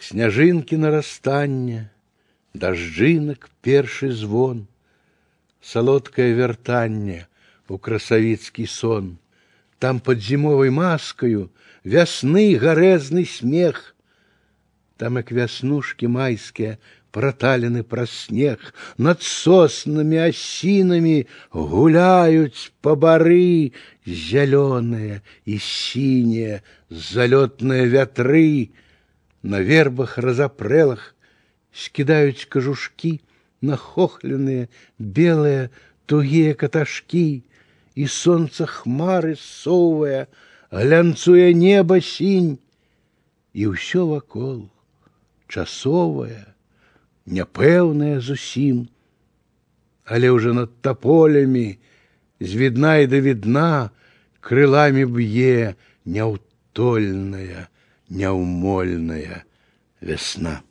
Сняжынкі нарастання, дажджынак першы звон, салодкае вяртанне у красавіцкі сон. Там под зімовай маскаю вясны гарэзны смех. Там як вяснушкі майскія проталены праз снег, над соснамі асінамі гуляюць па бары зялёныя і сінія залётныя вятры. На вербах разапрэлах скідаюць кажушкі, нахохленыя белыя тугія каташкі, і сонца хмары соўвае, глянцуе неба сінь, і ўсё вакол часовае, няпэўнае зусім, але ўжо над таполямі з відна і да відна крыламі б'е няўтольная, няўмольная вясна.